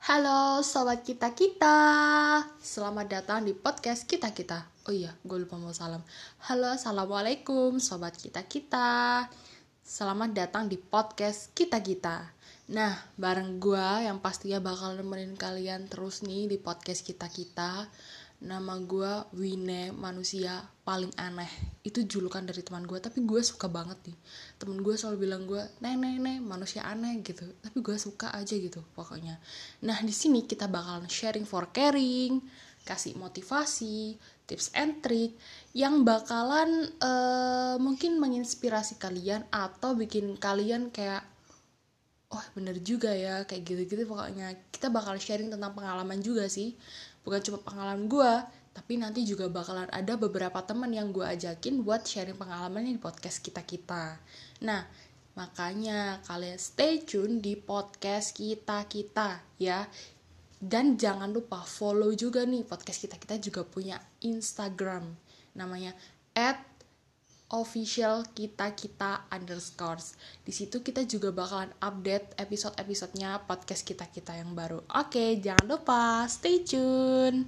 Halo sobat kita kita. Selamat datang di podcast kita kita. Oh iya gue lupa mau salam. Halo assalamualaikum sobat kita kita. Selamat datang di podcast kita kita. Nah bareng gue yang pastinya bakal nemenin kalian terus nih di podcast kita kita Nama gue Wine manusia paling aneh. Itu julukan dari teman gue tapi gue suka banget nih. Temen gue selalu bilang gue Nenek nenek manusia aneh gitu. Tapi gue suka aja gitu pokoknya. Nah di sini kita bakalan sharing for caring Kasih motivasi, tips and trick Yang bakalan uh, mungkin menginspirasi kalian Atau bikin kalian kayak oh bener juga ya kayak gitu-gitu pokoknya. Kita bakal sharing tentang pengalaman juga sih bukan cuma pengalaman gue tapi nanti juga bakalan ada beberapa teman yang gue ajakin buat sharing pengalamannya di podcast kita kita. Nah makanya kalian stay tune di podcast kita kita ya. Dan jangan lupa follow juga nih podcast kita kita juga punya Instagram. Namanya at official kita kita underscores. Di situ kita juga bakalan update episode episodenya podcast kita kita yang baru. Oke jangan lupa. Stay tune